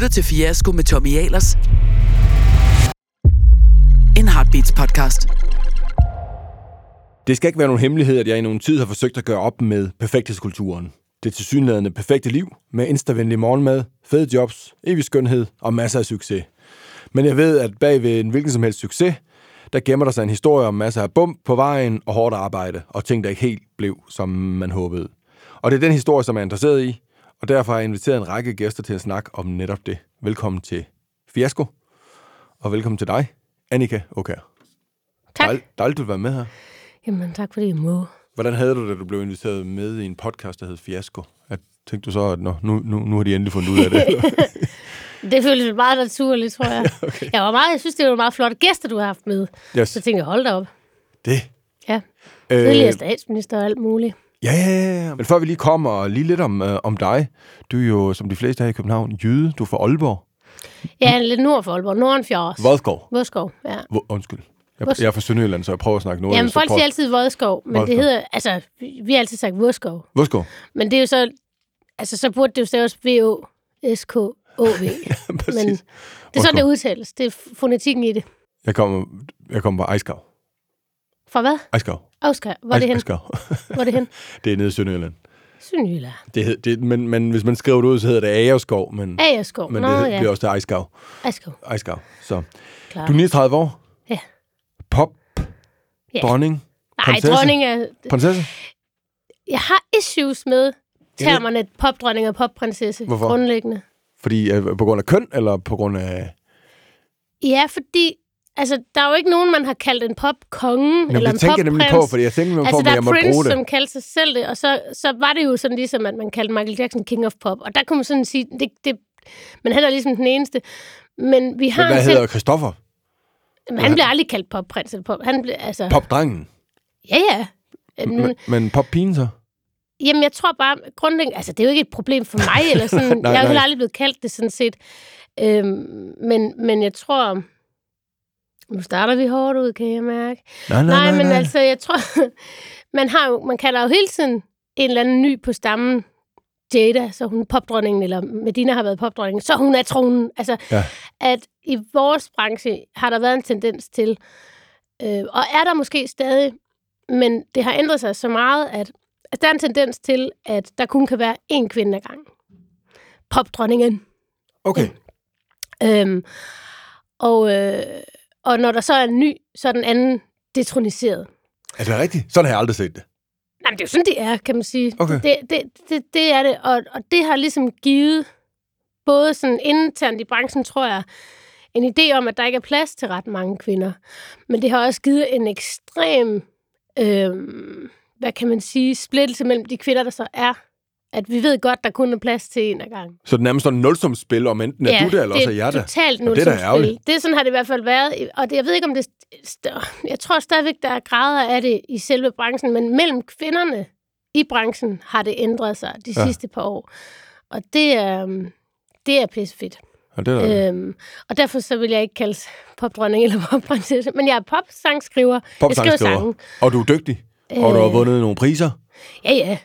lytter til Fiasko med Tommy Ahlers. En Heartbeats podcast. Det skal ikke være nogen hemmelighed, at jeg i nogen tid har forsøgt at gøre op med perfekthedskulturen. Det tilsyneladende perfekte liv med instavenlig morgenmad, fede jobs, evig skønhed og masser af succes. Men jeg ved, at bag ved en hvilken som helst succes, der gemmer der sig en historie om masser af bump på vejen og hårdt arbejde, og ting, der ikke helt blev, som man håbede. Og det er den historie, som jeg er interesseret i, og derfor har jeg inviteret en række gæster til at snakke om netop det. Velkommen til Fiasko, og velkommen til dig, Annika Okær. Tak. Dejligt, dejligt, du være med her. Jamen, tak fordi I må. Hvordan havde du det, da du blev inviteret med i en podcast, der hed Fiasko? At, tænkte du så, at nå, nu, nu, nu har de endelig fundet ud af det? Det føles meget naturligt, tror jeg. okay. Jeg, var meget, jeg synes, det var meget flotte gæster, du har haft med. yes. Så tænkte jeg, hold da op. Det. Ja, Øh, tidligere statsminister og alt muligt. Ja, ja, ja. Men før vi lige kommer lige lidt om, øh, om dig. Du er jo, som de fleste her i København, jyde. Du er fra Aalborg. Ja, lidt nord for Aalborg. Nordenfjords. Vodskov. Vodskov, ja. Hvor, undskyld. Jeg, Vos- jeg er fra Sønderjylland, så jeg prøver at snakke nordjysk. Jamen, folk siger altid Vodskov, men Vodskov. det hedder, altså, vi har altid sagt Vodskov. Vodskov. Men det er jo så, altså, så burde det jo staves V-O-S-K-O-V. Men Præcis. det er sådan, det udtales. Det er fonetikken i det. Jeg kommer, jeg kommer fra Ejskav. Fra hvad? Ejskav. Oscar, hvor er det hen? Ejskav. Hvor er det hen? det er nede i Sønderjylland. Sønderjylland. Det, det, men, men hvis man skriver det ud, så hedder det Agerskov, men, Agerskov. men Nå, det ja. bliver også til Ejskav. Ejskov. Ejskav. Så. Klar. Du er 39 år. Ja. Pop. Ja. Dronning. Nej, prinsesse? dronning er... Prinsesse. Jeg har issues med termerne popdronning og popprinsesse. Hvorfor? Grundlæggende. Fordi øh, på grund af køn, eller på grund af... Ja, fordi altså, der er jo ikke nogen, man har kaldt en popkonge Jamen, eller en det tænker jeg på, popprins. fordi jeg tænker nemlig på, Altså, der jeg er Prince, som kaldte sig selv det, og så, så var det jo sådan ligesom, at man kaldte Michael Jackson King of Pop. Og der kunne man sådan sige, det, det, men han er ligesom den eneste. Men vi har Men hvad en selv, hedder Christoffer? men han bliver aldrig kaldt popprins eller pop. Han blev, altså, Popdrengen. Ja, ja. Men, men poppigen så? Jamen, jeg tror bare, grundlæggende, altså det er jo ikke et problem for mig, eller sådan, Nej, jeg er jo aldrig blevet kaldt det sådan set. Øhm, men, men jeg tror, nu starter vi hårdt ud, kan jeg mærke. Nej, Nej, men altså, jeg tror, man, har jo, man kalder jo hele tiden en eller anden ny på stammen, Jada, så hun er popdronningen, eller Medina har været popdronningen, så hun er tronen. Altså, Ja. at i vores branche har der været en tendens til, øh, og er der måske stadig, men det har ændret sig så meget, at, at der er en tendens til, at der kun kan være én kvinde ad gangen. Popdronningen. Okay. Øhm, og, øh, og når der så er en ny, så er den anden detroniseret. Er det rigtigt? Sådan har jeg aldrig set det. Nej, men det er jo sådan, det er, kan man sige. Okay. Det, det, det, det er det, og, og det har ligesom givet både sådan internt i branchen, tror jeg, en idé om, at der ikke er plads til ret mange kvinder. Men det har også givet en ekstrem, øh, hvad kan man sige, splittelse mellem de kvinder, der så er. At vi ved godt, der kun er plads til en ad gangen. Så det er nærmest sådan en nulsumsspil, om enten er du det, eller også er jeg er det. totalt Og det er da nulsumsspil. ærgerligt. Det er sådan har det i hvert fald været. Og det, jeg ved ikke, om det... Jeg tror stadigvæk, der er grader af det i selve branchen, men mellem kvinderne i branchen har det ændret sig de Ja. ja. sidste par år. Og det er, øhm, det er pissefedt. Og det er der. Øhm, og derfor så vil jeg ikke kalde popdronning eller popprinsesse, men jeg er popsangskriver. Jeg skriver Popsangskriver. sange. Og du er dygtig. Og du har Øh. vundet nogle priser. Ja, ja.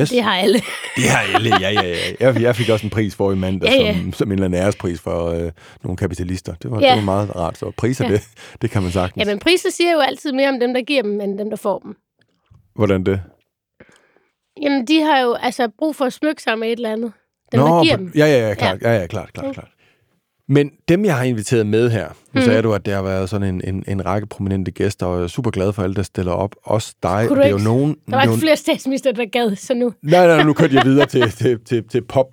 Yes. Det har alle. Det har alle, ja, ja, ja. Jeg, jeg fik også en pris for i mandag, Ja, ja. Som, som en eller anden ærespris for øh, nogle kapitalister. Det var, Ja. det var meget rart. Så priser, Ja. det, det kan man sagtens. Ja, men priser siger jo altid mere om dem, der giver dem, end dem, der får dem. Hvordan det? Jamen, de har jo altså brug for at smykke sig med et eller andet. Dem, der giver dem. Ja, ja, ja, klart. Ja, ja, klart, klart, klart. Men dem, jeg har inviteret med her, nu Mhm. sagde du, at der har været sådan en, en, en række prominente gæster, og jeg er super glad for alle, der stiller op. Også dig. Kunne det er jo ikke- nogen... Der var ikke nogen flere statsminister, der gad, så nu... nej, nej, nu kørte jeg videre til, til, til, til pop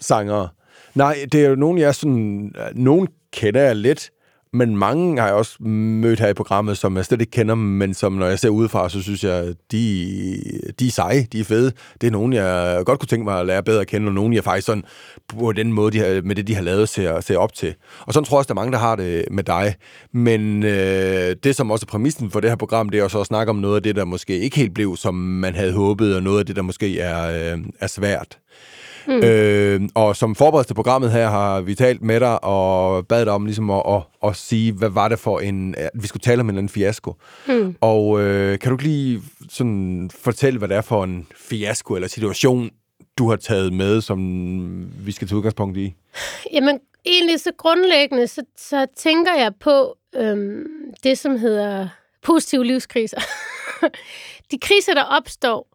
sangere. Nej, det er jo nogen, jeg sådan... Nogen kender jeg lidt, men mange har jeg også mødt her i programmet, som jeg slet ikke kender, men som når jeg ser udefra, så synes jeg, de, de er seje, de er fede. Det er nogen, jeg godt kunne tænke mig at lære bedre at kende, og nogen, jeg faktisk sådan, på den måde, de har, med det, de har lavet, ser, ser op til. Og sådan tror jeg også, der er mange, der har det med dig. Men øh, det, som også er præmissen for det her program, det er også at snakke om noget af det, der måske ikke helt blev, som man havde håbet, og noget af det, der måske er, øh, er svært. Mm. Øh, og som forberedelse til programmet her har vi talt med dig og bad dig om ligesom at, at, at sige, hvad var det for en... At vi skulle tale om en eller anden fiasko. Mm. Og øh, kan du lige sådan fortælle, hvad det er for en fiasko eller situation, du har taget med, som vi skal tage udgangspunkt i? Jamen, egentlig så grundlæggende, så, så tænker jeg på øhm, det, som hedder positive livskriser. De kriser, der opstår,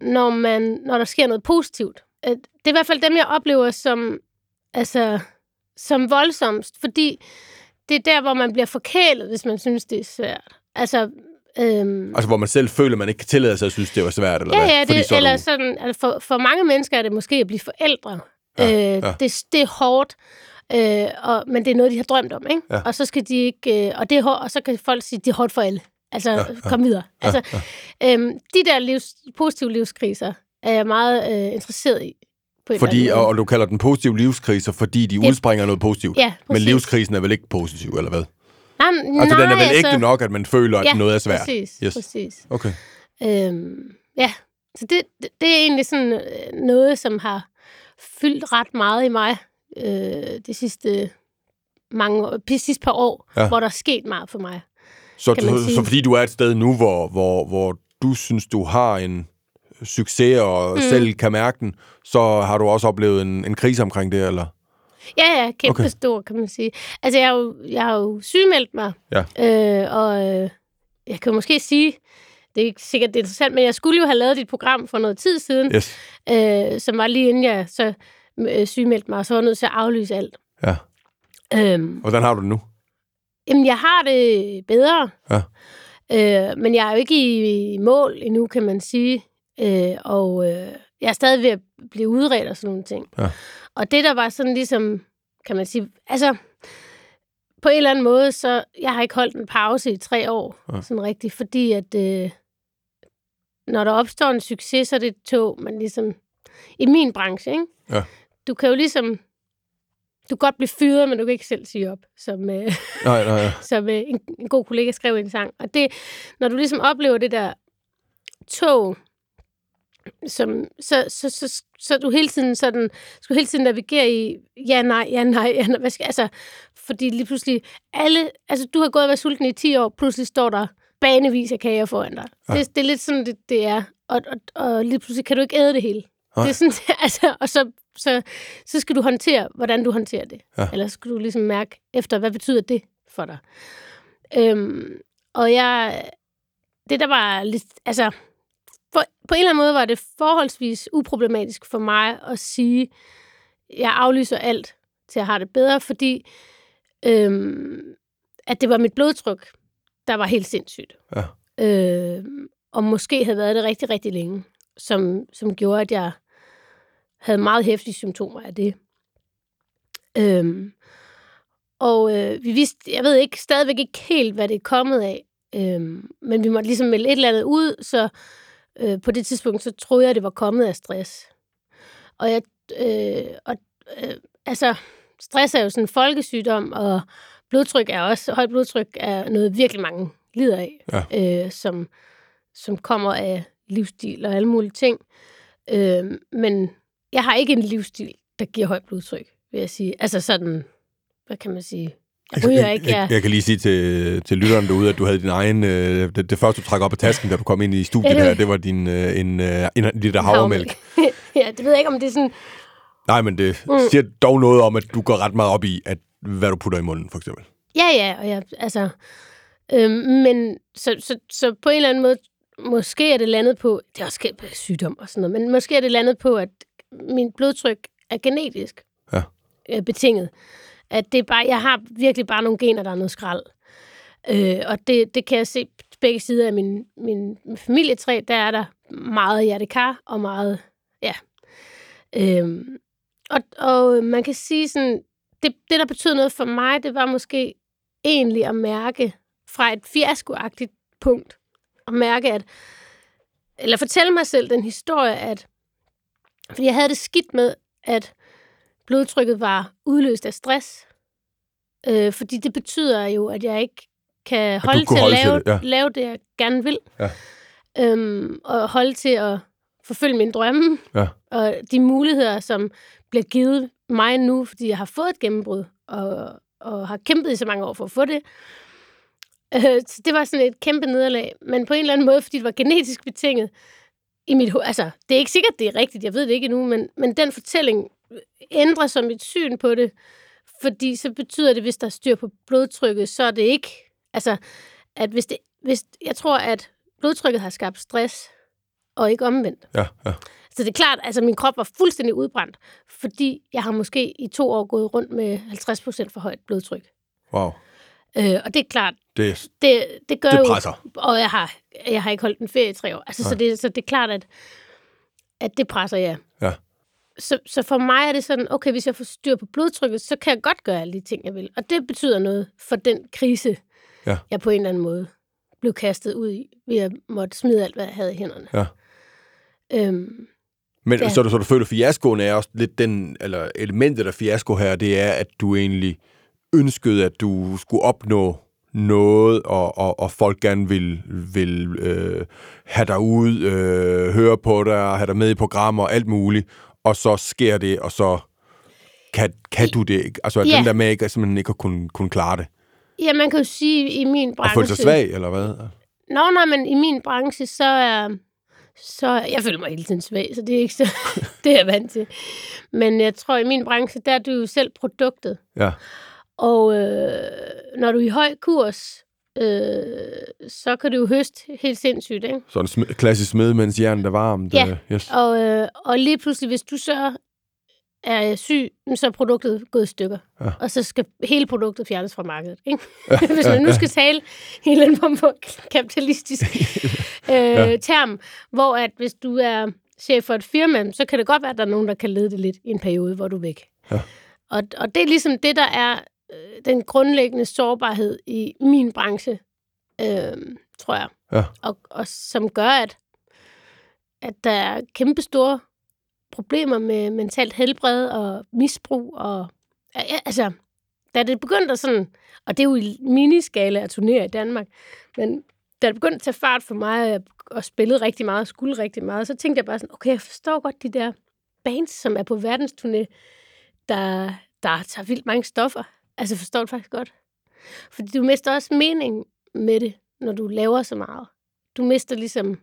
når, man, når der sker noget positivt. Øh, Det er i hvert fald dem, jeg oplever som, altså, som voldsomst, fordi det er der, hvor man bliver forkælet, hvis man synes, det er svært. Altså, øhm, Altså, hvor man selv føler, at man ikke kan tillade sig at synes, det var svært, eller Ja, hvad? ja, det, så er eller du- sådan, altså for, for mange mennesker er det måske at blive forældre. Ja, øh, ja. Det, det er hårdt, øh, og, men det er noget, de har drømt om, ikke? Ja. Og så skal de ikke, øh, og det er hårdt, og så kan folk sige, det er hårdt for alle. Altså, ja, ja. kom videre. Ja, altså, øhm, de der livs, positive livskriser er jeg meget øh, interesseret i. På Fordi, og, og du kalder den positive livskriser, fordi de Det- udspringer noget positivt. Ja, Men livskrisen er vel ikke positiv, eller hvad? Nej, Altså, nej, den er vel altså, ægte nok, at man føler, at ja, noget er svært? præcis, Yes. præcis. Okay. Øhm, ja, så det, det, det er egentlig sådan øh, noget, som har fyldt ret meget i mig øh, de sidste mange de sidste par år, Ja. ja. hvor der er sket meget for mig. Så, så, så fordi du er et sted nu, hvor, hvor, hvor du synes, du har en succes og mm. Selv kan mærke den, så har du også oplevet en, en krise omkring det, eller? Ja, ja, kæmpe Okay. okay. stor, kan man sige. Altså, jeg har jo, jeg har jo sygemeldt mig, Ja. øh, og øh, jeg kan måske sige, det er ikke sikkert, det er interessant, men jeg skulle jo have lavet dit program for noget tid siden, Yes. øh, som var lige inden jeg så øh, sygemeldte mig, og så var jeg nødt til at aflyse alt. Ja. Øhm, Hvordan har du det nu? Jamen, jeg har det bedre. Ja. Øh, men jeg er jo ikke i, i mål endnu, kan man sige. Øh, og øh, jeg er stadig ved at blive udredt og sådan nogle ting. Ja. Og det, der var sådan ligesom, kan man sige, altså, på en eller anden måde, så jeg har ikke holdt en pause i tre år, Ja. sådan rigtigt, fordi at, øh, når der opstår en succes, så er det et tog, man ligesom, i min branche, ikke? Ja. Du kan jo ligesom, du kan godt blive fyret, men du kan ikke selv sige op, som, øh, Nej, nej, ja. som øh, en, en god kollega skrev i en sang. Og det, når du ligesom oplever det der tog, som, så, så, så, så er du hele tiden sådan, skal du hele tiden navigere i, ja, nej, ja, nej, ja, nej, hvad skal, altså, fordi lige pludselig, alle, altså du har gået og været sulten i 10 år, pludselig står der banevis af kager foran dig. Ja. Det, det er lidt sådan, det, det er. Og, og, og lige pludselig kan du ikke æde det hele. Nej. Det er sådan, altså, og så, så, så skal du håndtere, hvordan du håndterer det. Ja. Eller så skal du ligesom mærke efter, hvad betyder det for dig. Øhm, og jeg, det der var lidt, altså, på en eller anden måde var det forholdsvis uproblematisk for mig at sige, jeg aflyser alt til at have det bedre, fordi øhm, at det var mit blodtryk, der var helt sindssygt. Ja. Øh, og måske havde været det rigtig, rigtig længe, som, som gjorde, at jeg havde meget hæftige symptomer af det. Øhm, og øh, vi vidste, jeg ved ikke stadigvæk ikke helt, hvad det er kommet af, øhm, men vi måtte ligesom melde et eller andet ud, så øh, på det tidspunkt, så troede jeg, det var kommet af stress. Og jeg, øh, og, øh, altså, stress er jo sådan en folkesygdom, og blodtryk er også, højt blodtryk er noget virkelig mange lider af, ja. øh, som, som kommer af livsstil og alle mulige ting. Øh, men jeg har ikke en livsstil, der giver højt blodtryk, vil jeg sige. Altså sådan, hvad kan man sige? Jeg ryger ikke, jeg, jeg, kan lige sige til, til lytteren derude, at du havde din egen... Øh, det, det første, du trækker op af tasken, da du kom ind i studiet her, det var din, øh, en, øh, en liter havremælk. ja, det ved jeg ikke, om det er sådan... Nej, men det Mm. siger dog noget om, at du går ret meget op i, at, hvad du putter i munden, for eksempel. Ja, ja, og jeg, altså... Øhm, men så, så, så på en eller anden måde, måske er det landet på... Det er også sygdom og sådan noget, men måske er det landet på, at min blodtryk er genetisk Ja. øh, betinget. At det er bare, jeg har virkelig bare nogle gener, der er noget skrald. Øh, og det, det kan jeg se på begge sider af min, min familietræ, der er der meget hjertekar og meget, ja. Øh, og, og man kan sige sådan, det, det der betød noget for mig, det var måske egentlig at mærke fra et fiaskoagtigt punkt, at mærke, at, eller fortælle mig selv den historie, at, fordi jeg havde det skidt med, at blodtrykket var udløst af stress, øh, fordi det betyder jo, at jeg ikke kan holde til holde at til lave, det, ja. lave det, jeg gerne vil. Ja. Øhm, og holde til at forfølge mine drømme. Ja. Og de muligheder, som bliver givet mig nu, fordi jeg har fået et gennembrud, og, og har kæmpet i så mange år for at få det. Øh, så det var sådan et kæmpe nederlag. Men på en eller anden måde, fordi det var genetisk betinget, i mit. Altså, det er ikke sikkert, det er rigtigt, jeg ved det ikke endnu, men, men den fortælling ændrer så mit syn på det, fordi så betyder det, hvis der er styr på blodtrykket, så er det ikke, altså, at hvis det, hvis, jeg tror, at blodtrykket har skabt stress, og ikke omvendt. Ja, ja. Så det er klart, altså min krop var fuldstændig udbrændt, fordi jeg har måske i to år gået rundt med 50 procent for højt blodtryk. Wow. Øh, og det er klart, Det, det, det gør det jo... Og jeg har, jeg har ikke holdt en ferie i tre år. Altså, så, det, så det er klart, at, at det presser, ja. Ja. Så, så for mig er det sådan, okay, hvis jeg får styr på blodtrykket, så kan jeg godt gøre alle de ting, jeg vil. Og det betyder noget for den krise, Ja. jeg på en eller anden måde blev kastet ud i, ved at måtte smide alt, hvad jeg havde i hænderne. Ja. Øhm, Men Ja. så, du, så du føler, at fiaskoen er også lidt den, eller elementet af fiasko her, det er, at du egentlig ønskede, at du skulle opnå noget, og, og, og folk gerne vil, vil øh, have dig ud, øh, høre på dig, have dig med i programmer og alt muligt, og så sker det, og så kan, kan du det ikke. Altså, at Ja. den der med ikke, simpelthen ikke at kunne, kunne klare det. ja, man kan jo sige, i min Og branche... føle sig svag, eller hvad? Nå, nej, men i min branche, så er... Så jeg føler mig hele tiden svag, så det er ikke så... det er jeg vant til. Men jeg tror, i min branche, der er du jo selv produktet. Ja, Og øh, når du er i høj kurs, øh, så kan du jo høste helt sindssygt, ikke? sådan en sm- klassisk smed, mens hjernen er varmt. Ja. øh, yes. Og, øh, og lige pludselig, hvis du så er syg, så er produktet gået i stykker. Ja. Og så skal hele produktet fjernes fra markedet. Ikke? hvis man nu skal tale en eller anden form for kapitalistisk øh, term, hvor at hvis du er chef for et firma, så kan det godt være, at der er nogen, der kan lede det lidt i en periode, hvor du er væk. Ja. Og, og det er ligesom det, der er den grundlæggende sårbarhed i min branche, øh, tror jeg. Ja. Og, og som gør, at, at der er kæmpe store problemer med mentalt helbred og misbrug. Og, ja, altså, da det begyndte at sådan, og det er jo i miniskala at turnere i Danmark, men da det begyndte at tage fart for mig, og spillede rigtig meget og skulle rigtig meget, så tænkte jeg bare sådan, okay, jeg forstår godt de der bands, som er på verdensturné, der, der tager vildt mange stoffer. Altså, jeg forstår det faktisk godt. Fordi du mister også mening med det, når du laver så meget. Du mister ligesom...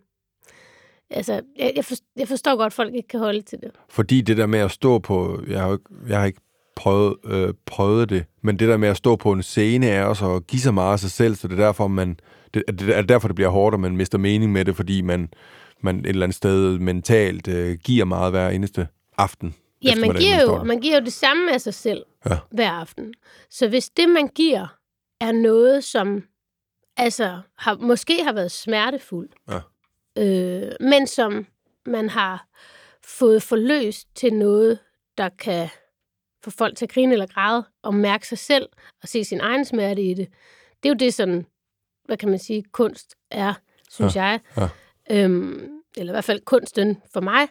Altså, jeg, jeg, forstår, jeg forstår godt, at folk ikke kan holde til det. Fordi det der med at stå på, jeg har, ikke, jeg har ikke prøvet, øh, prøvet det, men det der med at stå på en scene er også at give så meget af sig selv, så det er derfor, man, det, det er derfor, det bliver hårdt, og man mister mening med det, fordi man, man et eller andet sted mentalt øh, giver meget hver eneste aften. Ja, man giver, jo, man giver jo det samme af sig selv Ja. hver aften. Så hvis det, man giver, er noget, som altså, har, måske har været smertefuldt, Ja. øh, men som man har fået forløst til noget, der kan få folk til at grine eller græde, og mærke sig selv, og se sin egen smerte i det. Det er jo det, sådan, hvad kan man sige, kunst er, synes jeg. ja. Øhm, eller i hvert fald kunsten for mig.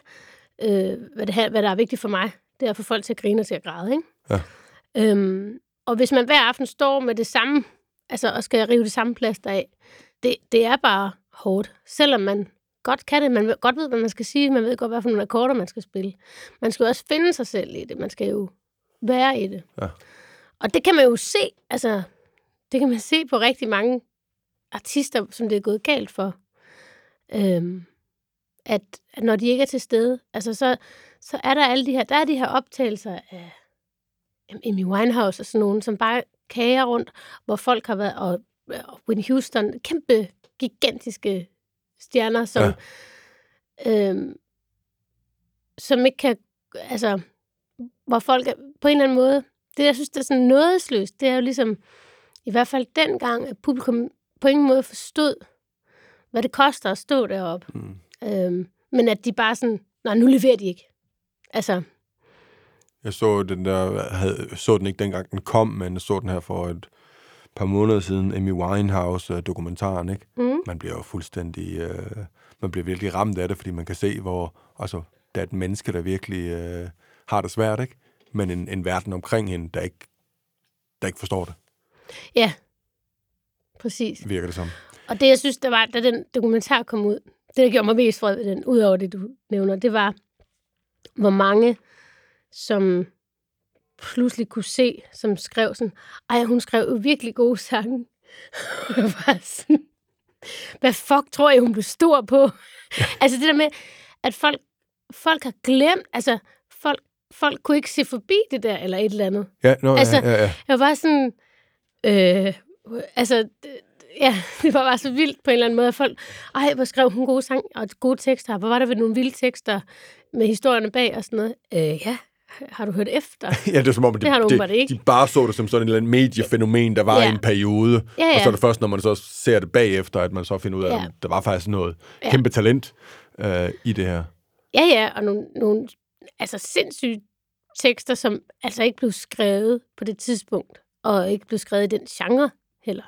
Øh, hvad, det, hvad der er vigtigt for mig, det er at få folk til at grine og til at græde. Ikke? Ja. Øhm, og hvis man hver aften står med det samme, altså og skal rive det samme plaster af, det, det er bare hårdt. Selvom man godt kan det, man ved, godt ved, hvad man skal sige, man ved godt, hvad for nogle akkorder man skal spille. Man skal jo også finde sig selv i det, man skal jo være i det. Ja. Og det kan man jo se, altså, det kan man se på rigtig mange artister, som det er gået galt for. Øhm, at, når de ikke er til stede, altså så, så er der alle de her, der er de her optagelser af Amy Winehouse og sådan nogen, som bare kager rundt, hvor folk har været, og, og Whitney Houston, kæmpe, gigantiske stjerner, som, ja. øhm, som ikke kan, altså, hvor folk er, på en eller anden måde, det jeg synes, det er sådan nådesløst, det er jo ligesom, i hvert fald dengang, at publikum på ingen måde forstod, hvad det koster at stå deroppe. Mm. Øhm, men at de bare sådan, nej, nu leverer de ikke. Altså, Jeg så den der, havde, så den ikke dengang den kom, men jeg så den her for et par måneder siden, Amy Winehouse-dokumentaren, ikke? mm, Man bliver jo fuldstændig, øh, man bliver virkelig ramt af det, fordi man kan se, hvor, altså, der er et menneske, der virkelig øh, har det svært, ikke? Men en, en verden omkring hende, der ikke, der ikke forstår det, ja, præcis. virker det som. Og det, jeg synes, der var, da den dokumentar kom ud, det, der gjorde mig mest fred ved den, udover det, du nævner, det var, hvor mange, som pludselig kunne se, som skrev sådan, ej, hun skrev jo virkelig gode sange. Og jeg var sådan, hvad fuck tror jeg, hun blev stor på? altså det der med, at folk, folk har glemt, altså folk, folk kunne ikke se forbi det der, eller et eller andet. Ja, nå, Altså, ja, ja, ja. Jeg var sådan, øh, altså, ja, det var bare så vildt på en eller anden måde. Folk, ej, hvor skrev hun gode sang og gode tekster. Hvor var der ved nogle vilde tekster med historierne bag og sådan noget. Øh, ja, har du hørt efter? Ja, det er som om, at Det har du de, åbenbart ikke. de bare så det som sådan et eller andet mediefænomen, der var Ja. i en periode. Ja, ja. Og så er det først, når man så ser det bagefter, at man så finder ud af, Ja. at der var faktisk noget Ja. kæmpe talent øh, i det her. Ja, ja, og nogle, nogle altså sindssyge tekster, som altså ikke blev skrevet på det tidspunkt, og ikke blev skrevet i den genre heller.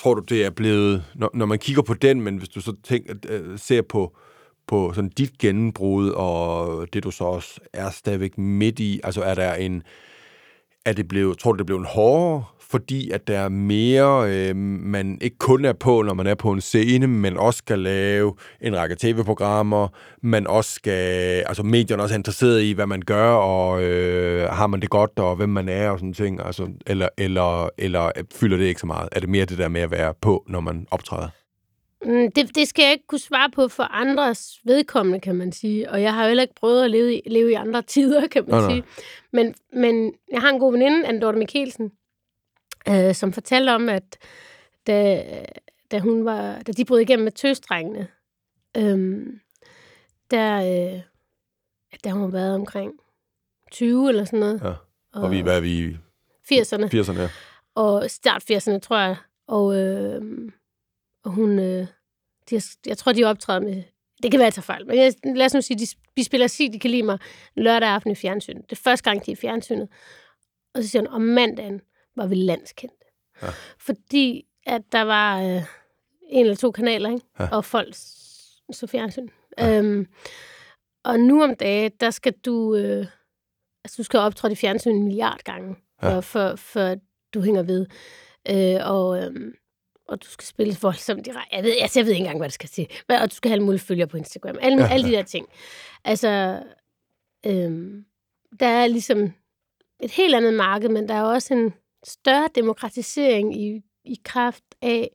Tror du, det er blevet, når, når man kigger på den, men hvis du så tænker, øh, ser på, på sådan dit gennembrud, og det du så også er stadigvæk midt i, altså er der en, er det blevet, tror du, det blev en hårdere, fordi at der er mere, øh, man ikke kun er på, når man er på en scene, men også skal lave en række tv-programmer, man også skal, altså medierne også er interesseret i, hvad man gør, og øh, har man det godt, og hvem man er, og sådan ting, altså, eller, eller, eller fylder det ikke så meget? Er det mere det der med at være på, når man optræder? Mm, Det, det skal jeg ikke kunne svare på for andres vedkommende, kan man sige. Og jeg har jo heller ikke prøvet at leve i, leve i andre tider, kan man Nej, nej. sige. Men, men jeg har en god veninde, Anne Dorte Mikkelsen, øh, som fortalte om, at da, da, hun var, da de brød igennem med tøstrengene, øhm, der, øh, der hun været omkring 20 eller sådan noget. Ja. Og vi, hvad er vi i 80'erne. 80'erne her? og start 80'erne, tror jeg. Og, øh, og hun, øh, de, har- jeg tror, de optræder med, det kan være, at jeg tager fejl, men jeg, lad os nu sige, de, vi spiller sig, de kan lide mig lørdag aften i fjernsynet. Det er første gang, de er i fjernsynet. Og så siger hun, om mandagen var vi landskendte. Ja. Fordi at der var øh, en eller to kanaler, ikke? Ja. og folk så fjernsyn. Ja. Øhm, og nu om dagen, der skal du, øh, altså du skal optræde i fjernsyn en milliard gange, Ja. for, for, for du hænger ved. Øh, og, øhm, og du skal spille voldsomt i Jeg ved, altså, jeg ved ikke engang, hvad det skal sige. Og du skal have alle mulige følgere på Instagram. Alle, Ja, alle de der ting. Altså, øhm, der er ligesom et helt andet marked, men der er også en større demokratisering i, i kraft af,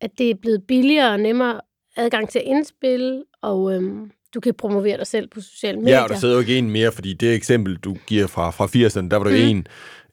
at det er blevet billigere og nemmere adgang til at indspille, og øhm, du kan promovere dig selv på sociale medier. Ja, og der sidder jo ikke en mere, fordi det eksempel, du giver fra, fra 80'erne, der var der jo Mhm. en, en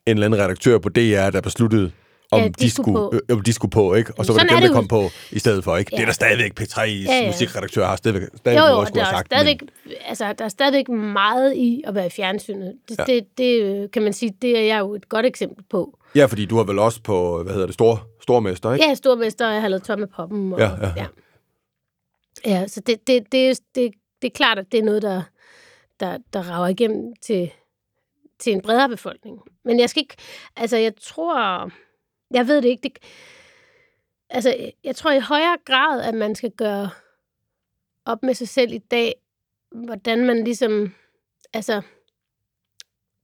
eller anden redaktør på DR, der besluttede, om Ja, de, skulle på. øh, om de skulle på, ikke? Og så var Sådan det er dem, det der kom på i stedet for, ikke? Det er Ja. der stadigvæk P3's Ja, ja. musikredaktør har stadigvæk, stadigvæk Jo, jo, noget at skulle der have er, sagt. stadigvæk, altså, der er stadigvæk meget i at være i fjernsynet. Det, Ja. ja. det, det øh, kan man sige, det er jeg jo et godt eksempel på. Men, ja, fordi du har vel også på, hvad hedder det, store, stormester, ikke? Er stormester, og jeg har lavet Tomme Poppen. Og, Ja, ja, ja. ja. ja så det, det, det, er- det, det er klart, at det er noget, der, der, der rager igennem til, til en bredere befolkning. Men jeg skal ikke... Altså, jeg tror... Jeg ved det ikke. Det, altså, jeg tror i højere grad, at man skal gøre op med sig selv i dag, hvordan man ligesom... Altså,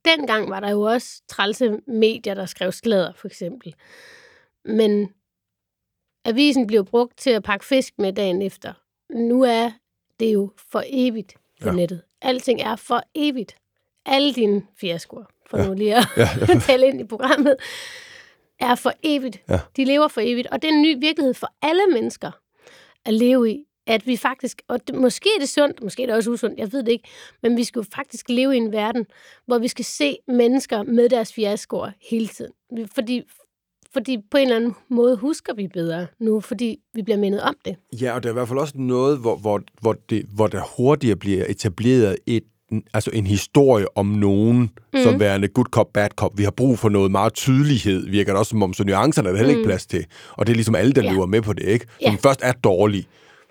dengang var der jo også trælse medier, der skrev sladder, for eksempel. Men avisen blev brugt til at pakke fisk med dagen efter. Nu er det jo for evigt på Ja. nettet. Alting er for evigt. Alle dine fiaskoer, for Ja. nu lige at ja. tale ind i programmet, er for evigt. Ja. De lever for evigt. Og det er en ny virkelighed for alle mennesker at leve i. At vi faktisk, og det, måske er det sundt, måske er det også usundt, jeg ved det ikke, men vi skal jo faktisk leve i en verden, hvor vi skal se mennesker med deres fiaskoer hele tiden. Fordi, fordi på en eller anden måde husker vi bedre nu, fordi vi bliver mindet om det. Ja, og der er i hvert fald også noget, hvor, hvor, hvor, det, hvor der hurtigere bliver etableret et, altså en historie om nogen, mm. som værende good cop, bad cop. Vi har brug for noget meget tydelighed, virker det også som om, så nuancerne er der heller ikke Mm. plads til. Og det er ligesom alle, der Ja. lever med på det, ikke? Som Ja. først er dårlig,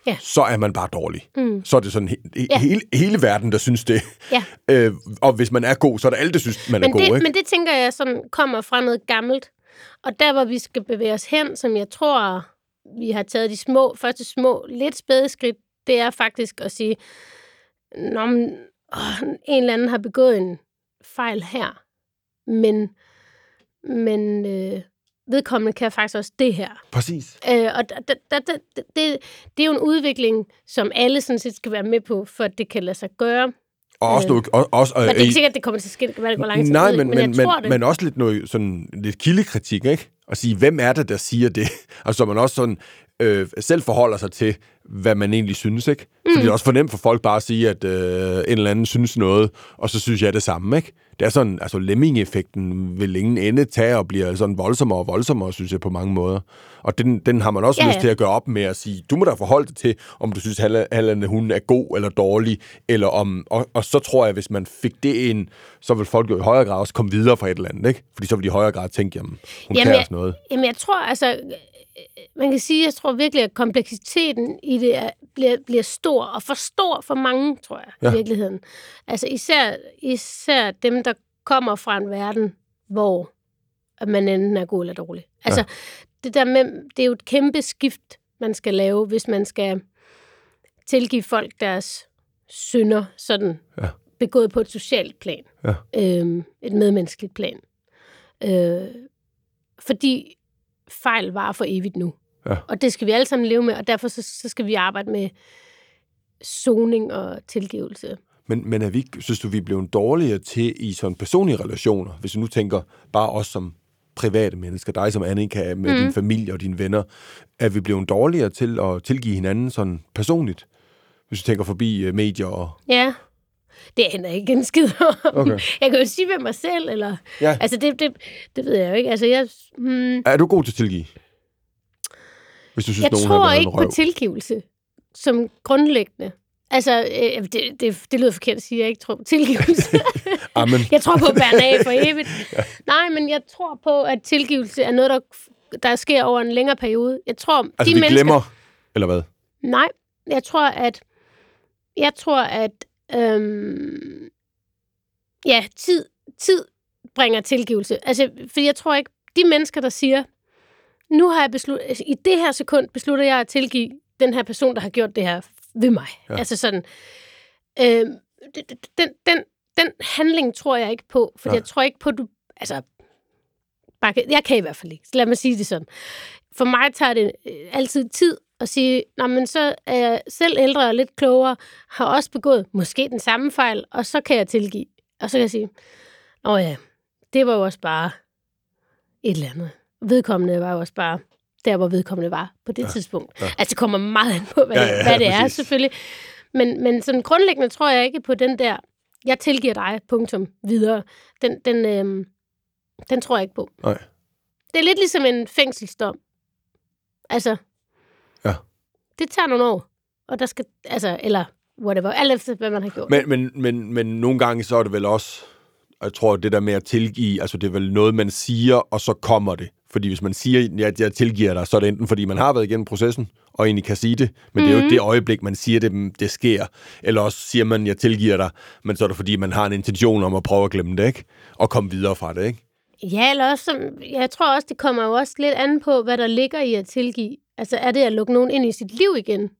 Ja. så er man bare dårlig. Mm. Så er det sådan he- Ja. hele, hele verden, der synes det. Ja. Øh, og hvis man er god, så er der alle, der synes, man er Men god, det, ikke? men det tænker jeg sådan kommer fra noget gammelt. Og der, hvor vi skal bevæge os hen, som jeg tror, vi har taget de små, første små, lidt spæde skridt, det er faktisk at sige, Nå, men, åh, en eller anden har begået en fejl her, men, men øh, vedkommende kan faktisk også det her. Præcis. Øh, og da, da, da, da, det, det er jo en udvikling, som alle sådan set skal være med på, for at det kan lade sig gøre. Og også, Øh. noget, og, også, Men det er øh, ikke sikkert, at det kommer til at ske. Være, det går lang tid. Nej, men, men, men, det. men også lidt, noget, sådan, lidt kildekritik, ikke? Og sige, hvem er det, der siger det? Altså, så man også sådan, øh, selv forholder sig til, hvad man egentlig synes, ikke? Fordi det er også for nemt for folk bare at sige, at øh, en eller anden synes noget, og så synes jeg det samme, ikke? Det er sådan, altså lemming-effekten vil ingen ende tage og bliver sådan voldsommere og voldsommere, synes jeg, på mange måder. Og den, den har man også Ja, ja, lyst til at gøre op med at sige, du må da forholde dig til, om du synes, at Halland, hun er god eller dårlig, eller om, og, og så tror jeg, hvis man fik det ind, så vil folk jo i højere grad også komme videre fra et eller andet, ikke? Fordi så vil de i højere grad tænke, jamen, hun Jamen, kan jeg- også noget. Jamen, jeg tror altså, man kan sige, jeg tror virkelig, at kompleksiteten i det er, bliver, bliver stor, og for stor for mange, tror jeg, ja. I virkeligheden. Altså især, især dem, der kommer fra en verden, hvor man enten er god eller dårlig. Altså, ja. det der med, det er jo et kæmpe skift, man skal lave, hvis man skal tilgive folk deres synder, sådan Ja. begået på et socialt plan. Ja. Øhm, et medmenneskeligt plan. Øh, fordi fejl var for evigt nu. Ja. Og det skal vi alle sammen leve med, og derfor så, så skal vi arbejde med soning og tilgivelse. Men, men er vi, synes du, vi er blevet dårligere til i sådan personlige relationer, hvis du nu tænker bare os som private mennesker, dig som Annika med mm. din familie og dine venner, er vi blevet dårligere til at tilgive hinanden sådan personligt? Hvis du tænker forbi uh, medier og... Ja, det hænder ikke en skid om. Okay. Jeg kan jo sige ved mig selv, eller... Ja. Altså, det, det, det ved jeg jo ikke. Altså, jeg, hmm, Er du god til at tilgive? Hvis du synes, jeg nogen tror ikke på tilgivelse som grundlæggende. Altså, øh, det, det, det lyder forkert at sige, at jeg ikke tror på tilgivelse. Amen. jeg tror på at bære af for evigt. Nej, men jeg tror på, at tilgivelse er noget, der, der sker over en længere periode. Jeg tror, Altså, de vi mennesker... glemmer, eller hvad? Nej, jeg tror, at... Jeg tror, at... Øhm, ja, tid, tid bringer tilgivelse. Altså, for jeg tror ikke... De mennesker, der siger, nu har jeg besluttet... Altså, I det her sekund beslutter jeg at tilgive den her person, der har gjort det her ved mig. Ja. Altså sådan... Det- den, den, den handling tror jeg ikke på, for jeg tror ikke på, du... Altså, bare, jeg kan i hvert fald ikke. Lad mig sige det sådan. For mig tager det øh, altid tid at sige, Nå, men så er jeg selv ældre og lidt klogere, har også begået måske den samme fejl, og så kan jeg tilgive. Og så kan jeg sige, Nå ja, det var jo også bare et eller andet. Vedkommende var jo også bare der, hvor vedkommende var på det ja. tidspunkt. Ja. Altså, det kommer meget an på, hvad, Ja, ja, ja, hvad det er, præcis. selvfølgelig. Men, men sådan grundlæggende tror jeg ikke på den der, jeg tilgiver dig, punktum, videre. Den, den, øhm, den tror jeg ikke på. Nej. Det er lidt ligesom en fængselsdom. Altså. Det tager nogle år. Og der skal, altså, eller whatever, alt efter, hvad man har gjort. Men, men, men, men nogle gange så er det vel også, og jeg tror, det der med at tilgive, altså det er vel noget, man siger, og så kommer det. Fordi hvis man siger, at jeg tilgiver dig, så er det enten, fordi man har været igennem processen, og egentlig kan sige det, men mm. det er jo ikke det øjeblik, man siger det, det sker. Eller også siger man, jeg tilgiver dig, men så er det, fordi man har en intention om at prøve at glemme det, ikke? Og komme videre fra det, ikke? Ja, eller også, jeg tror også, det kommer jo også lidt an på, hvad der ligger i at tilgive. Altså, er det at lukke nogen ind i sit liv igen?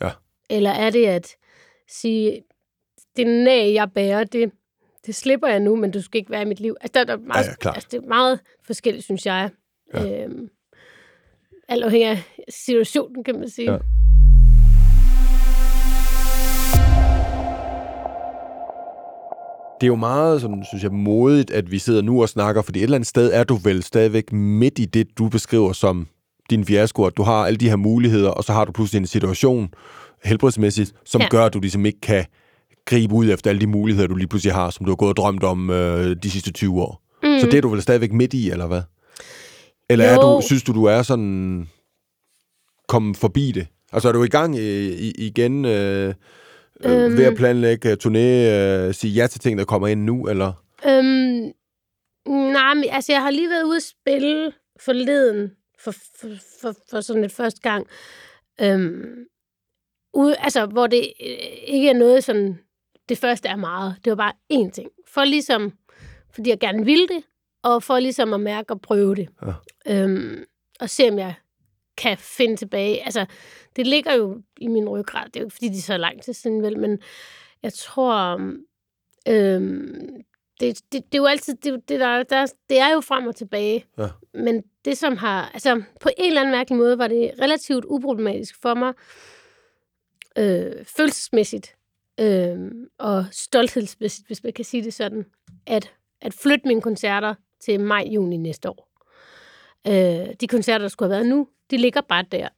Ja. Eller er det at sige, det næ, jeg bærer, det, det slipper jeg nu, men du skal ikke være i mit liv. Altså, der, der er meget, Ja, ja, altså det er meget forskelligt, synes jeg. Ja. Øhm, alt afhængig af situationen, kan man sige. Ja. Det er jo meget, sådan, synes jeg, modigt, at vi sidder nu og snakker, fordi et eller andet sted er du vel stadigvæk midt i det, du beskriver som din fiasko, at du har alle de her muligheder, og så har du pludselig en situation, helbredsmæssigt, som ja. Gør, at du ligesom ikke kan gribe ud efter alle de muligheder, du lige pludselig har, som du har gået og drømt om øh, de sidste 20 år. Mm. Så det er du vel stadigvæk midt i, eller hvad? Eller er du, synes du, du er sådan kommet forbi det? Altså er du i gang i, igen øh, øhm. ved at planlægge øh, turné, øh, sige ja til ting, der kommer ind nu, eller? Øhm, nej, men altså, jeg har lige været ude at spille forleden, for, for, for, for sådan et første gang. Øhm, ude, altså, hvor det øh, ikke er noget sådan, det første er meget. Det var bare én ting. For ligesom, fordi jeg gerne ville det, og for ligesom at mærke og prøve det. Ja. Øhm, og se, om jeg kan finde tilbage. Altså, det ligger jo i min ryggrad. Det er jo ikke, fordi det er så lang tid siden, vel, men jeg tror, øhm, det, det, det er jo altid, det, det, der, der, det er jo frem og tilbage. Ja. Men det, som har, altså på en eller anden mærkelig måde, var det relativt uproblematisk for mig, øh, følelsesmæssigt øh, og stolthedsmæssigt, hvis man kan sige det sådan, at, at flytte mine koncerter til maj-juni næste år. Øh, de koncerter, der skulle have været nu, de ligger bare der.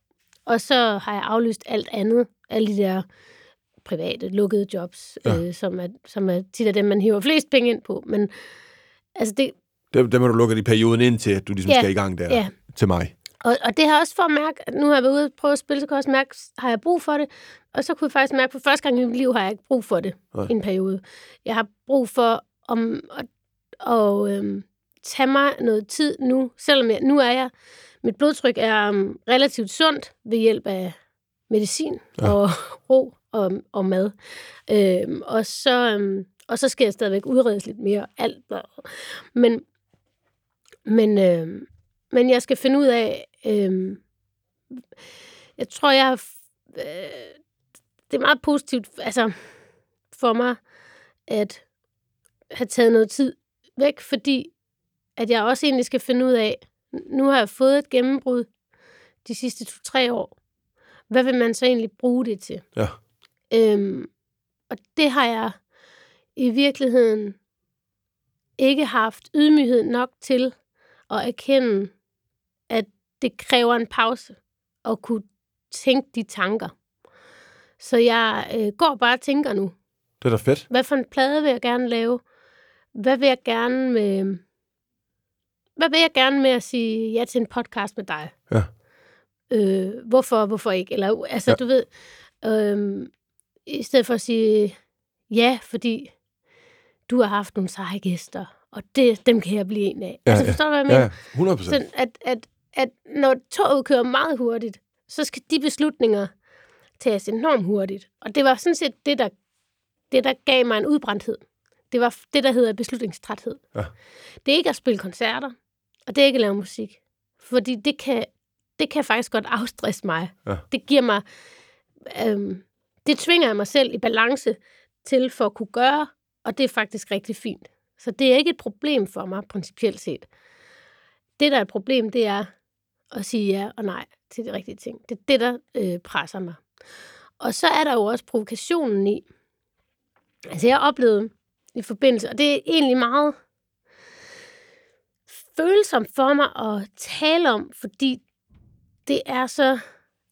Og så har jeg aflyst alt andet. Alle de der private, lukkede jobs, ja. øh, som, er, som er tit af dem, man hiver flest penge ind på. Men altså det... Dem, dem har du lukket i perioden ind til, at du ligesom Ja, skal i gang der ja. til mig. Og, og det har også for at mærke, at nu har jeg været ude og prøve at spille, så kan jeg også mærke, har jeg brug for det? Og så kunne jeg faktisk mærke, at for første gang i mit liv har jeg ikke brug for det Nej. i en periode. Jeg har brug for om, at, at øhm, tage mig noget tid nu, selvom jeg, nu er jeg, mit blodtryk er um, relativt sundt ved hjælp af medicin ja. og ro og, og mad. Øhm, og, så, øhm, og så skal jeg stadigvæk udredes lidt mere. Alt. Men, men, øhm, men jeg skal finde ud af, øhm, jeg tror, jeg øh, det er meget positivt altså, for mig, at have taget noget tid væk, fordi at jeg også egentlig skal finde ud af, nu har jeg fået et gennembrud de sidste to-tre år. Hvad vil man så egentlig bruge det til? Ja. Øhm, og det har jeg i virkeligheden ikke haft ydmyghed nok til at erkende, at det kræver en pause at kunne tænke de tanker. Så jeg øh, går bare og tænker nu, Det er da fedt. hvad for en plade vil jeg gerne lave? Hvad vil jeg gerne med... Hvad vil jeg gerne med at sige ja til en podcast med dig? Ja. Øh, hvorfor, hvorfor ikke? Eller, altså, Ja. du ved, øh, i stedet for at sige ja, fordi du har haft nogle seje gæster, og det, dem kan jeg blive en af. Ja, altså, ja. forstår du, hvad jeg mener? Ja, 100 procent. At, at, at når toget kører meget hurtigt, så skal de beslutninger tages enormt hurtigt. Og det var sådan set det, der, det, der gav mig en udbrændthed. Det var det, der hedder beslutningstræthed. Ja. Det er ikke at spille koncerter, og det er ikke at lave musik. Fordi det kan, det kan faktisk godt afstresse mig. Ja. Det giver mig... Øhm, det tvinger jeg mig selv i balance til for at kunne gøre, og det er faktisk rigtig fint. Så det er ikke et problem for mig, principielt set. Det, der er et problem, det er at sige ja og nej til de rigtige ting. Det er det, der øh, presser mig. Og så er der jo også provokationen i. Altså, jeg oplevede i forbindelse, og det er egentlig meget følsomt for mig at tale om, fordi det er så,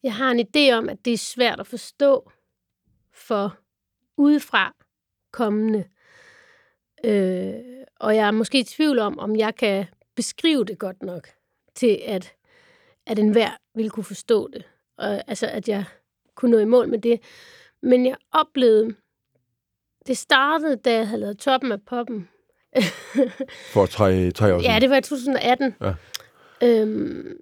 jeg har en idé om, at det er svært at forstå for udefra kommende. Øh, og jeg er måske i tvivl om, om jeg kan beskrive det godt nok til, at, at enhver ville kunne forstå det. Og, altså, at jeg kunne nå i mål med det. Men jeg oplevede, det startede, da jeg havde lavet toppen af poppen. For tre, tre år siden. ja, det var i 2018. Ja. Øhm,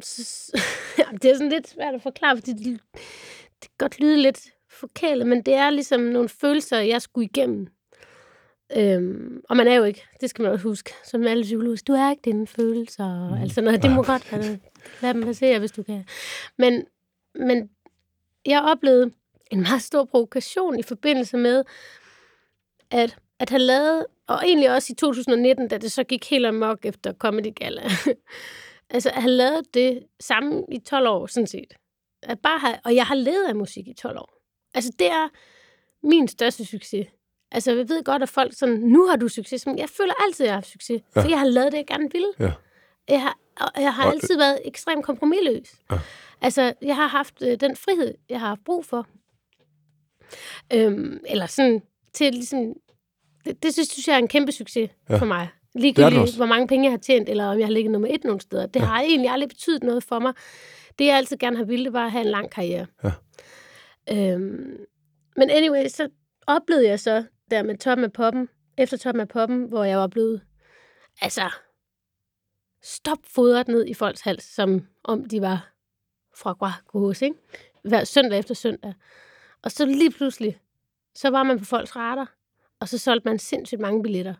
så, det er sådan lidt svært at forklare, fordi det, det kan godt lyde lidt forkælet, men det er ligesom nogle følelser, jeg skulle igennem. Øhm, og man er jo ikke, det skal man også huske, som alle psykologer, du er ikke dine følelser, og altså noget, det må godt lade, lad dem passere, hvis du kan. Men, men jeg oplevede en meget stor provokation i forbindelse med, at, at have lavet, og egentlig også i 2019, da det så gik helt amok efter Comedy Gala, altså at have lavet det samme i 12 år, sådan set. At bare have, og jeg har levet af musik i 12 år. Altså, det er min største succes. Altså, jeg ved godt, at folk sådan, nu har du succes. Men jeg føler altid, at jeg har haft succes. For jeg har lavet det, jeg gerne ville. Ja. Jeg har, og jeg har Og- altid været ekstremt kompromilløs. Ja. Altså, jeg har haft øh, den frihed, jeg har haft brug for. Øhm, eller sådan, til ligesom... Det, det synes, jeg er en kæmpe succes Ja. ja. for mig. Ligegyldigt, hvor mange penge jeg har tjent, eller om jeg har ligget nummer et nogle steder. Det ja. har egentlig aldrig betydet noget for mig. Det, jeg altid gerne har ville, det var at have en lang karriere. Ja. Øhm, men anyway, så oplevede jeg så der med toppen af poppen, efter toppen af poppen, hvor jeg var blevet, altså, stopfodret ned i folks hals, som om de var fra Guagos, ikke? Hver søndag efter søndag. Og så lige pludselig, så var man på folks radar, og så solgte man sindssygt mange billetter.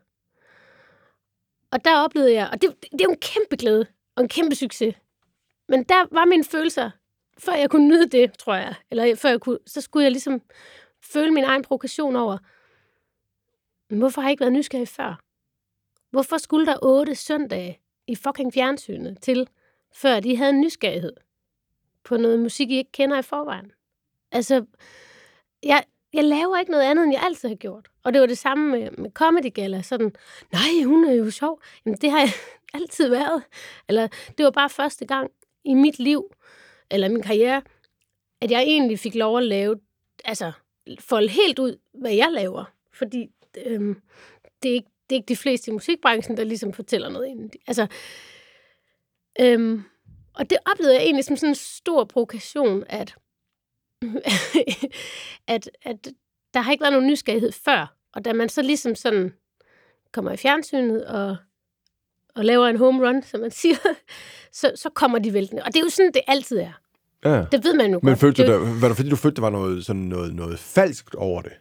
Og der oplevede jeg, og det, det er jo en kæmpe glæde, og en kæmpe succes. Men der var mine følelser, før jeg kunne nyde det, tror jeg, eller før jeg kunne, så skulle jeg ligesom føle min egen provokation over, "Men hvorfor har jeg ikke været nysgerrig før? Hvorfor skulle der otte søndage i fucking fjernsynet til, før de havde en nysgerrighed på noget musik, I ikke kender i forvejen? Altså, jeg, jeg laver ikke noget andet, end jeg altid har gjort. Og det var det samme med, med Comedy Gala. Sådan, nej, hun er jo sjov. Jamen, det har jeg altid været. Eller, det var bare første gang i mit liv, eller min karriere, at jeg egentlig fik lov at lave, altså folde helt ud, hvad jeg laver. Fordi øhm, det, er ikke, det er ikke de fleste i musikbranchen, der ligesom fortæller noget inden. Altså, øhm, og det oplevede jeg egentlig som sådan en stor provokation, at, at, at der har ikke været nogen nysgerrighed før. Og da man så ligesom sådan kommer i fjernsynet og, og laver en home run, som man siger, så, så kommer de væltende. Og det er jo sådan, det altid er. Ja. Det ved man jo Men godt. følte Det du der, var det fordi, du følte, der var noget, sådan noget, noget falskt over det?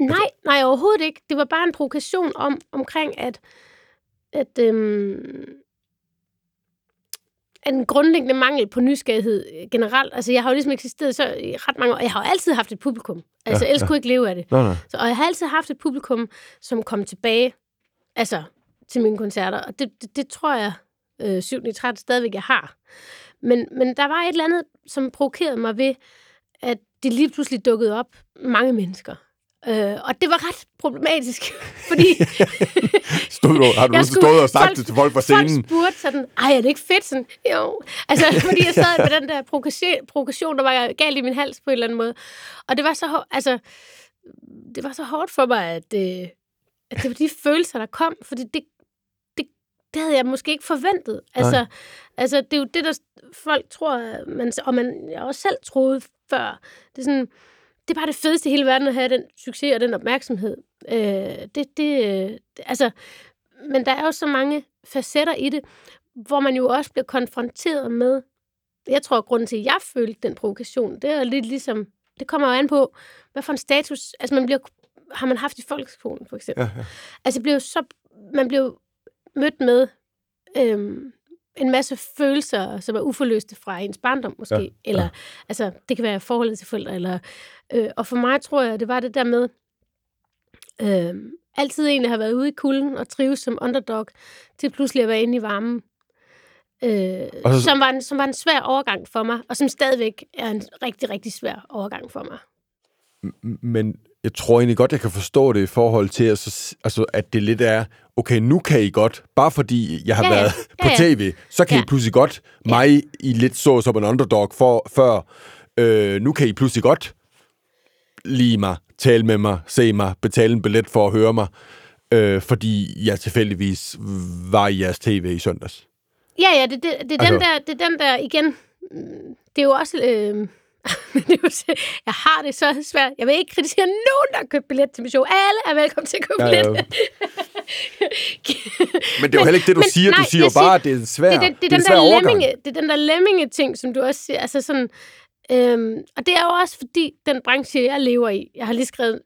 Nej, nej, overhovedet ikke. Det var bare en provokation om, omkring, at, at, øhm, en grundlæggende mangel på nysgerrighed øh, generelt. Altså, jeg har jo ligesom eksisteret så i ret mange år, og jeg har jo altid haft et publikum. Altså, Ja, ja, ellers ja. kunne jeg ikke leve af det. Nej, nej. Så, og jeg har altid haft et publikum, som kom tilbage, altså, til mine koncerter. Og det, det, det tror jeg, øh, 7. i 13 stadigvæk, jeg har. Men, men der var et eller andet, som provokerede mig ved, at de lige pludselig dukkede op mange mennesker. Øh, og det var ret problematisk, fordi Stod du, har du Jeg skulle- stået og sagt folk- det til folk folk scenen? spurgte sådan, ej, er det ikke fedt? Sådan, jo. Altså, fordi jeg sad med den der provokation, der var galt i min hals på en eller anden måde. Og det var så, altså, det var så hårdt for mig, at, øh, at det var de følelser, der kom, fordi det, det, det havde jeg måske ikke forventet. Altså, altså det er jo det, der folk tror, man, og man, jeg også selv troede før. Det er sådan, det er bare det fedeste i hele verden at have den succes og den opmærksomhed. Øh, det, det, øh, altså, men der er jo så mange facetter i det, hvor man jo også bliver konfronteret med, jeg tror, at grunden til, at jeg følte den provokation, det er lidt ligesom, det kommer jo an på, hvad for en status, altså man bliver, har man haft i folkeskolen, for eksempel. Ja, ja. Altså, bliver så, man bliver jo mødt med øhm, en masse følelser, som er uforløste fra ens barndom, måske. Ja, eller, ja. altså, det kan være forholdet til forældre. Eller, øh, og for mig tror jeg, det var det der med, øh, altid egentlig har været ude i kulden og trives som underdog, til pludselig at være inde i varmen. Øh, så- som, var en, som var en svær overgang for mig, og som stadigvæk er en rigtig, rigtig svær overgang for mig. Men jeg tror egentlig godt, jeg kan forstå det i forhold til, at, så, altså, at det lidt er, okay, nu kan I godt, bare fordi jeg har Ja, ja. været Ja, på ja. tv, så kan Ja. I pludselig godt, mig I lidt så som en underdog for, før, øh, nu kan I pludselig godt lide mig, tale med mig, se mig, betale en billet for at høre mig, øh, fordi jeg tilfældigvis var i jeres tv i søndags. Ja, ja, det, det, det, er Altså- den der, det er den der, igen, mm, det er jo også, øh, det er jeg har det så svært. Jeg vil ikke kritisere nogen, der har købt billet til mit show. Alle er velkommen til at købe Ja, billet. ja. Men det er jo heller ikke det, du men siger. nej, du siger jo bare, at det er en svær, det, er den, det, er en den der lemminge, det er den der lemminge-ting, som du også siger. Altså sådan, øhm, og det er jo også fordi, den branche, jeg lever i, jeg har lige skrevet,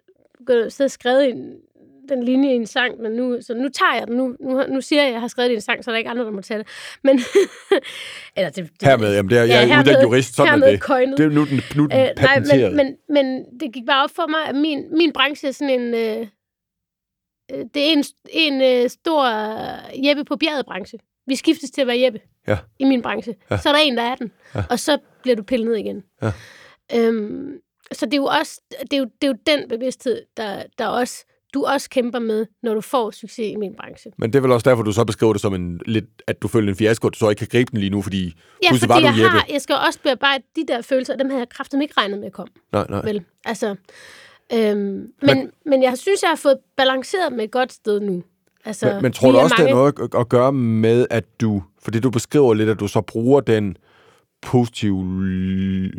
gået, skrevet en, den linje i en sang, men nu, så nu tager jeg den. Nu, nu, nu siger jeg, at jeg har skrevet det i en sang, så er der ikke andre, der må tage det. Men, eller det, det, Hermed, jamen det er, jeg er hermed- uddannet jurist, sådan er det. coined. Det er nu er den, nu er den Øh, nej, men, men, men det gik bare op for mig, at min, min branche er sådan en... Øh, øh, det er en, en øh, stor øh, Jeppe på bjerget branche. Vi skiftes til at være Jeppe Ja. i min branche. Ja. Så er der en, der er den. Ja. Og så bliver du pillet ned igen. Ja. Øhm, så det er jo også det er jo, det er jo den bevidsthed, der, der også, du også kæmper med, når du får succes i min branche. Men det er vel også derfor, du så beskriver det som en lidt, at du føler en fiasko, at du så ikke kan gribe den lige nu, fordi Ja, fordi var du jeg, Jeppe. har, jeg skal også bearbejde de der følelser, og dem havde jeg kraftigt ikke regnet med at komme. Nej, nej. Vel, altså... Øhm, men, men jeg synes, jeg har fået balanceret med et godt sted nu. Altså, Men, men tror du også, det mange... har noget at- gøre med, at du, fordi du beskriver lidt, at du så bruger den positive,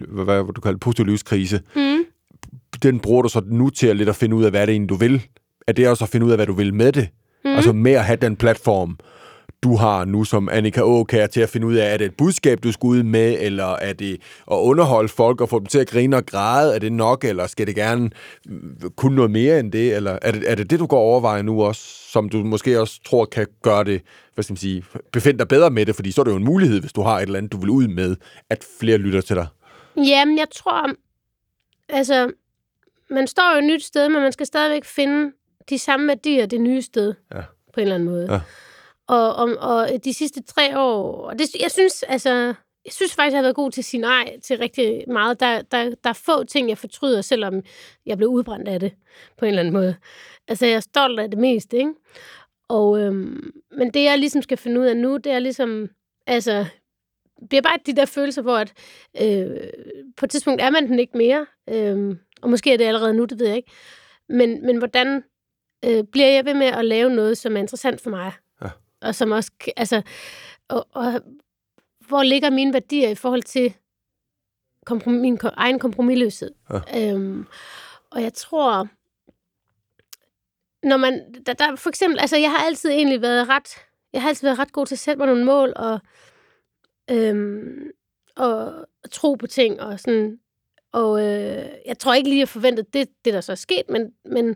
hvad, hvad hvad du kalder det, positive livskrise, Mm. Den bruger du så nu til at lidt at finde ud af, hvad det egentlig, du vil. Er det også at finde ud af, hvad du vil med det? Mm. Altså med at have den platform, du har nu som Annika Åkær til at finde ud af, er det et budskab, du skal ud med, eller er det at underholde folk og få dem til at grine og græde? Er det nok, eller skal det gerne mm, kunne noget mere end det? Eller er det er det, det du går og overvejer nu også, som du måske også tror kan gøre det, hvad skal man sige, befinde dig bedre med det? Fordi så er det jo en mulighed, hvis du har et eller andet, du vil ud med, at flere lytter til dig. Jamen, jeg tror... Altså, man står jo et nyt sted, men man skal stadigvæk finde de samme værdier det nye sted. Ja. På en eller anden måde. Ja. Og, og, og de sidste tre år... Og det, jeg synes, altså... Jeg synes faktisk, jeg har været god til at sige nej til rigtig meget. Der, der, der er få ting, jeg fortryder, selvom jeg blev udbrændt af det på en eller anden måde. Altså, jeg er stolt af det meste, ikke? Og, øhm, men det, jeg ligesom skal finde ud af nu, det er ligesom... Altså, bearbejde de der følelser, hvor at, øh, på et tidspunkt er man den ikke mere, øh, og måske er det allerede nu, det ved jeg ikke, men, men hvordan øh, bliver jeg ved med at lave noget, som er interessant for mig, Ja. og som også, altså, og, og hvor ligger mine værdier i forhold til komprom- min egen kompromilløshed. Ja. Øhm, og jeg tror, når man, der, der for eksempel, altså jeg har altid egentlig været ret, jeg har altid været ret god til at sætte mig nogle mål og, øhm, og, og tro på ting og sådan, og øh, jeg tror ikke lige, jeg forventede det, det der så er sket, men, men,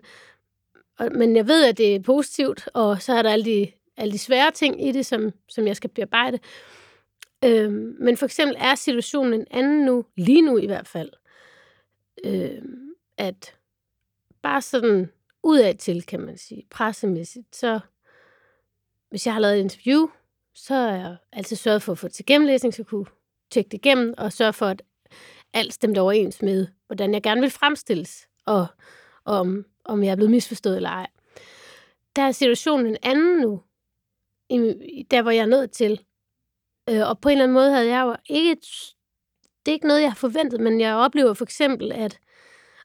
og, men jeg ved, at det er positivt, og så er der alle de, alle de svære ting i det, som, som jeg skal bearbejde. Øhm, men for eksempel er situationen en anden nu, lige nu i hvert fald, øhm, at bare sådan udad til, kan man sige, pressemæssigt, så hvis jeg har lavet et interview, så er jeg altid sørget for at få til gennemlæsning, så jeg kunne tjekke det igennem, og sørge for, at alt stemte overens med, hvordan jeg gerne vil fremstilles, og om, om jeg er blevet misforstået eller ej. Der er situationen en anden nu, i, der hvor jeg er nået til. Øh, og på en eller anden måde havde jeg jo ikke... et- Det er ikke noget, jeg har forventet, men jeg oplever for eksempel, at...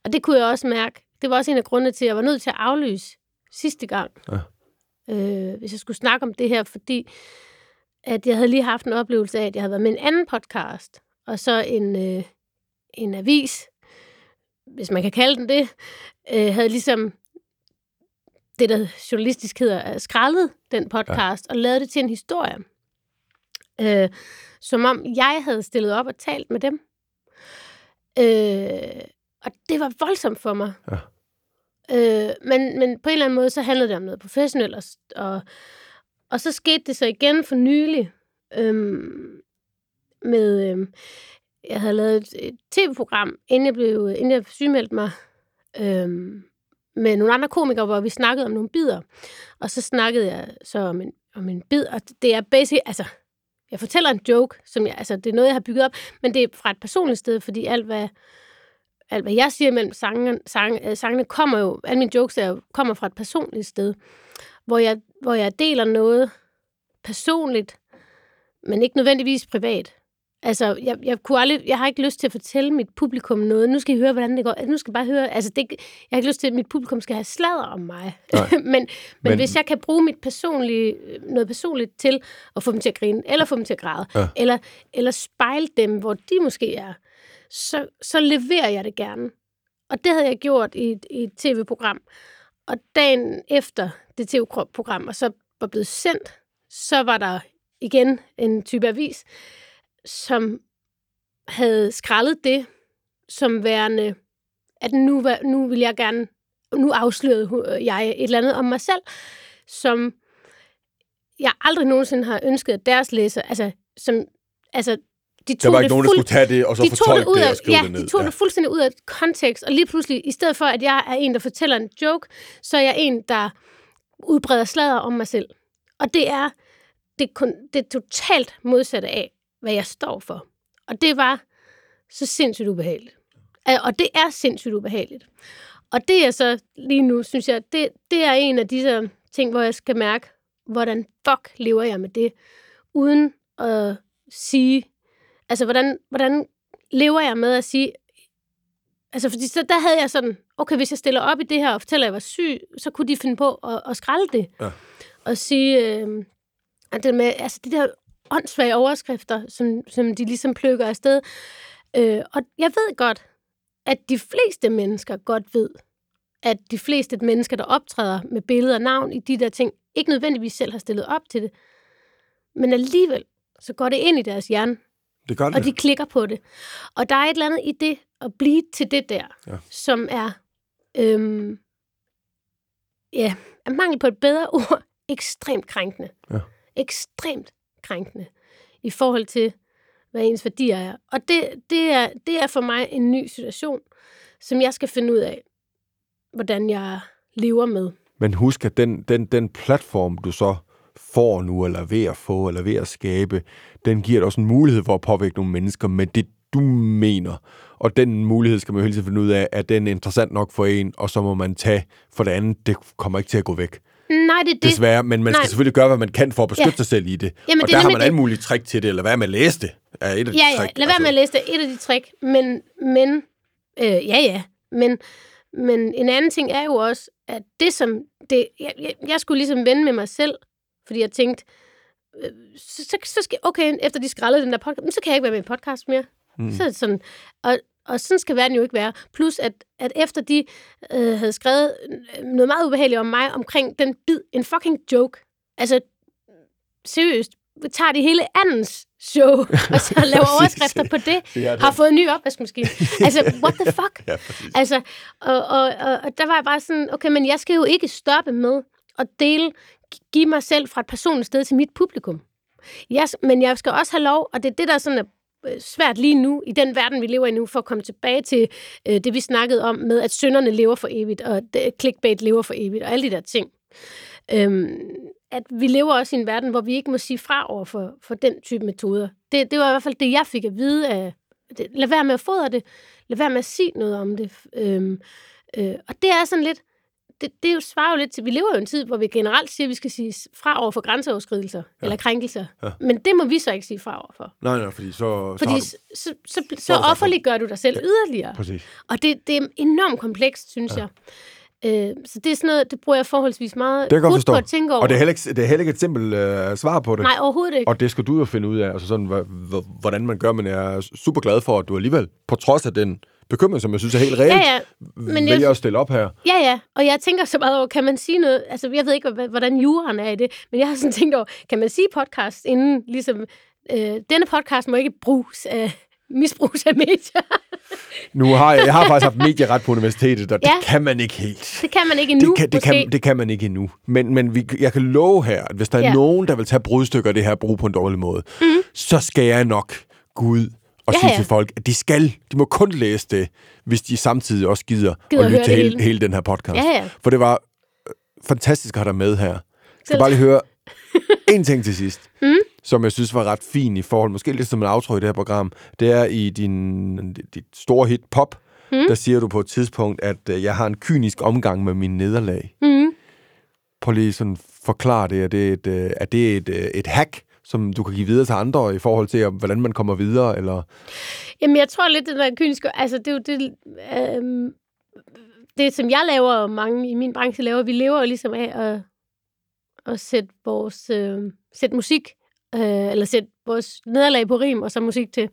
Og det kunne jeg også mærke. Det var også en af grundene til, at jeg var nødt til at aflyse sidste gang. Ja. Øh, hvis jeg skulle snakke om det her, fordi at jeg havde lige haft en oplevelse af, at jeg havde været med en anden podcast, og så en, øh, en avis, hvis man kan kalde den det, øh, havde ligesom det, der journalistisk hedder, øh, skrællet den podcast ja. og lavet det til en historie. Øh, som om jeg havde stillet op og talt med dem. Øh, og det var voldsomt for mig. Ja. Øh, men, men på en eller anden måde, så handlede det om noget professionelt. Og, og, og så skete det så igen for nylig øhm, med... Øhm, jeg havde lavet et, et tv-program, inden jeg, blev, inden jeg sygemeldte mig, øhm, med nogle andre komikere, hvor vi snakkede om nogle bidder. Og så snakkede jeg så om en, om en bid, og det er basic, altså, jeg fortæller en joke, som jeg, altså, det er noget, jeg har bygget op, men det er fra et personligt sted, fordi alt, hvad, alt, hvad jeg siger mellem sangene, sang, øh, sangene, kommer jo, alle mine jokes er kommer fra et personligt sted, hvor jeg, hvor jeg deler noget personligt, men ikke nødvendigvis privat. Altså, jeg, jeg, kunne aldrig, jeg har ikke lyst til at fortælle mit publikum noget. Nu skal I høre, hvordan det går. Altså, nu skal I bare høre. Altså, det, jeg har ikke lyst til, at mit publikum skal have sladder om mig. men, men, Men- hvis jeg kan bruge mit personlige, noget personligt til at få dem til at grine, eller få dem til at græde, Ja. eller, eller spejle dem, hvor de måske er, så, så leverer jeg det gerne. Og det havde jeg gjort i, et- i et tv-program. Og dagen efter det tv-program og så var blevet sendt, så var der igen en type avis, som havde skrællet det som værende, at nu, var- nu vil jeg gerne, nu afslørede jeg et eller andet om mig selv, som jeg aldrig nogensinde har ønsket, at deres læser, altså, som, altså, de Der tog var det ikke nogen, der skulle tage det, og så de fortolke det, ud det af, og skrive ja, det ned. de tog det fuldstændig ud af kontekst, og lige pludselig, i stedet for, at jeg er en, der fortæller en joke, så er jeg en, der udbreder sladder om mig selv. Og det er det, kun, det er totalt modsatte af, hvad jeg står for. Og det var så sindssygt ubehageligt. Og det er sindssygt ubehageligt. Og det er så lige nu, synes jeg, det, det er en af disse ting, hvor jeg skal mærke, hvordan fuck lever jeg med det, uden at sige, altså hvordan, hvordan lever jeg med at sige, altså fordi så der havde jeg sådan, okay, hvis jeg stiller op i det her og fortæller, at jeg var syg, så kunne de finde på at, at skralde det. Ja. Og sige, øh, at det med, altså de der åndssvage overskrifter, som, som de ligesom plukker afsted. Øh, og jeg ved godt, at de fleste mennesker godt ved, at de fleste mennesker, der optræder med billeder og navn i de der ting, ikke nødvendigvis selv har stillet op til det. Men alligevel, så går det ind i deres hjerne, Det gør det. og de klikker på det. Og der er et eller andet i det at blive til det der, Ja. som er, øhm, ja, er mangel på et bedre ord, ekstremt krænkende. Ja. Ekstremt krænkende i forhold til, hvad ens værdier er. Og det, det, er, det er for mig en ny situation, som jeg skal finde ud af, hvordan jeg lever med. Men husk, at den, den, den platform, du så får nu, eller er ved at få, eller ved at skabe, den giver dig også en mulighed for at påvirke nogle mennesker med det, du mener. Og den mulighed skal man jo hele tiden finde ud af, at den er interessant nok for en, og så må man tage for det andet, det kommer ikke til at gå væk. Nej, det er det. desværre. Men man skal Nej. selvfølgelig gøre, hvad man kan for at beskytte Ja. sig selv i det. Jamen, og det er der har man alle mulige trick til det, eller hvad med at læse det, er et af de Ja, ja, trick. lad være med at læse det. Et af de trick. Men, men øh, ja, ja. Men, men en anden ting er jo også, at det som... Det, jeg, jeg, jeg skulle ligesom vende med mig selv, fordi jeg tænkte, øh, så, så, så skal, okay, efter de skrællede den der podcast, så kan jeg ikke være med i podcast mere. Mm. Så sådan, og, og sådan skal verden jo ikke være. Plus, at, at efter de øh, havde skrevet noget meget ubehageligt om mig, omkring den bid, en fucking joke. Altså, seriøst, tager de hele andens show, og så laver overskrifter på det, Ja, det- har fået en ny opvaskemaskine. Altså, what the fuck? Ja. Altså, og, og, og, og der var jeg bare sådan, okay, men jeg skal jo ikke stoppe med at dele, give mig selv fra et personligt sted til mit publikum. Jeg, men jeg skal også have lov, og det er det, der er sådan er svært lige nu, i den verden, vi lever i nu, for at komme tilbage til øh, det, vi snakkede om med, at sønderne lever for evigt, og clickbait lever for evigt, og alle de der ting. Øhm, at vi lever også i en verden, hvor vi ikke må sige fra over for, for den type metoder. Det, det var i hvert fald det, jeg fik at vide af, det, lad være med at fodre det, lad være med at sige noget om det. Øhm, øh, og det er sådan lidt, det, det er jo svarer jo lidt til, vi lever jo i en tid, hvor vi generelt siger, at vi skal sige fra over for grænseoverskridelser ja. eller krænkelser. Ja. Men det må vi så ikke sige fra over for. Nej, nej, fordi så, så Fordi så, du... så, så, så, Så er du dig selv yderligere. Præcis. Og det, det er enormt komplekst, synes ja. jeg. Øh, så det er sådan noget, det bruger jeg forholdsvis meget Det kan på at tænke over. Og det er heller ikke, det er heller ikke et simpelt øh, svar på det. Nej, overhovedet ikke. Og det skal du jo finde ud af, altså sådan, hvordan man gør, men jeg er super glad for, at du alligevel, på trods af den bekymring, som jeg synes er helt reelt, Ja, ja. Men vælger jeg- at stille op her. Ja, ja. Og jeg tænker så meget over, kan man sige noget? Altså, jeg ved ikke, hvordan juraen er i det, men jeg har sådan tænkt over, kan man sige podcast inden, ligesom, øh, denne podcast må ikke bruges af, misbruges af medier. Nu har jeg, jeg har faktisk haft medieret på universitetet, og det Ja. kan man ikke helt. det kan man ikke endnu, det, kan, det, måske. kan, det kan man ikke endnu. Men, men vi, jeg kan love her, at hvis der er Ja. nogen, der vil tage brudstykker af det her og bruge på en dårlig måde, mm. så skal jeg nok gå ud og Ja, sige ja. til folk, at de skal, de må kun læse det, hvis de samtidig også gider, Gider at lytte til hele, hele. den her podcast. Ja, ja. For det var øh, fantastisk at have dig med her. Jeg skal bare lige høre en ting til sidst, mm. som jeg synes var ret fin i forhold, måske lidt som en outro i det her program, det er i din, dit store hit Pop, mm. der siger du på et tidspunkt, at øh, jeg har en kynisk omgang med mine nederlag. Mm. Prøv lige sådan forklare det. Er det et, øh, er det et, et hack, som du kan give videre til andre i forhold til, hvordan man kommer videre? Eller? Jamen, jeg tror lidt, det der kyniske, altså, det er jo det, øhm, det, som jeg laver, og mange i min branche laver, vi lever jo ligesom af at, at sætte vores, øh, sætte musik, øh, eller sætte vores nederlag på rim, og så musik til.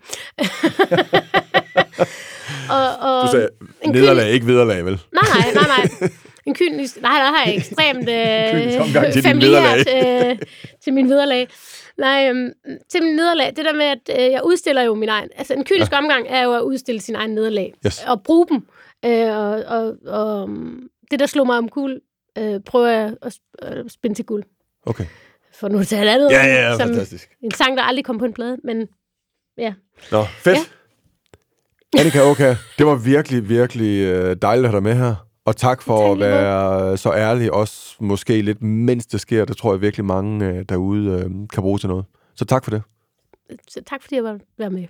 og, og, Du sagde nederlag, ikke vederlag, vel? Nej, nej, nej, nej. En kynisk... Nej, der har jeg ekstremt øh, til familiært øh, til min vederlag. Nej, øhm, til min nederlag. Det der med, at øh, jeg udstiller jo min egen... Altså, en kynisk ja. omgang er jo at udstille sin egen nederlag. Yes. Og bruge dem. Øh, og, og, og um, det, der slog mig om kul, øh, prøver jeg at at spænde til guld. Okay. For nu til et andet. Ja, ja, ja, som fantastisk. En sang, der aldrig kom på en plade, men ja. Nå, fedt. Ja. Annika Oka, det var virkelig, virkelig øh, dejligt at have dig med her. Og tak for at være så ærlig, også måske lidt mens det sker. Det tror jeg virkelig mange øh, derude øh, kan bruge til noget. Så tak for det. Så tak fordi jeg var med.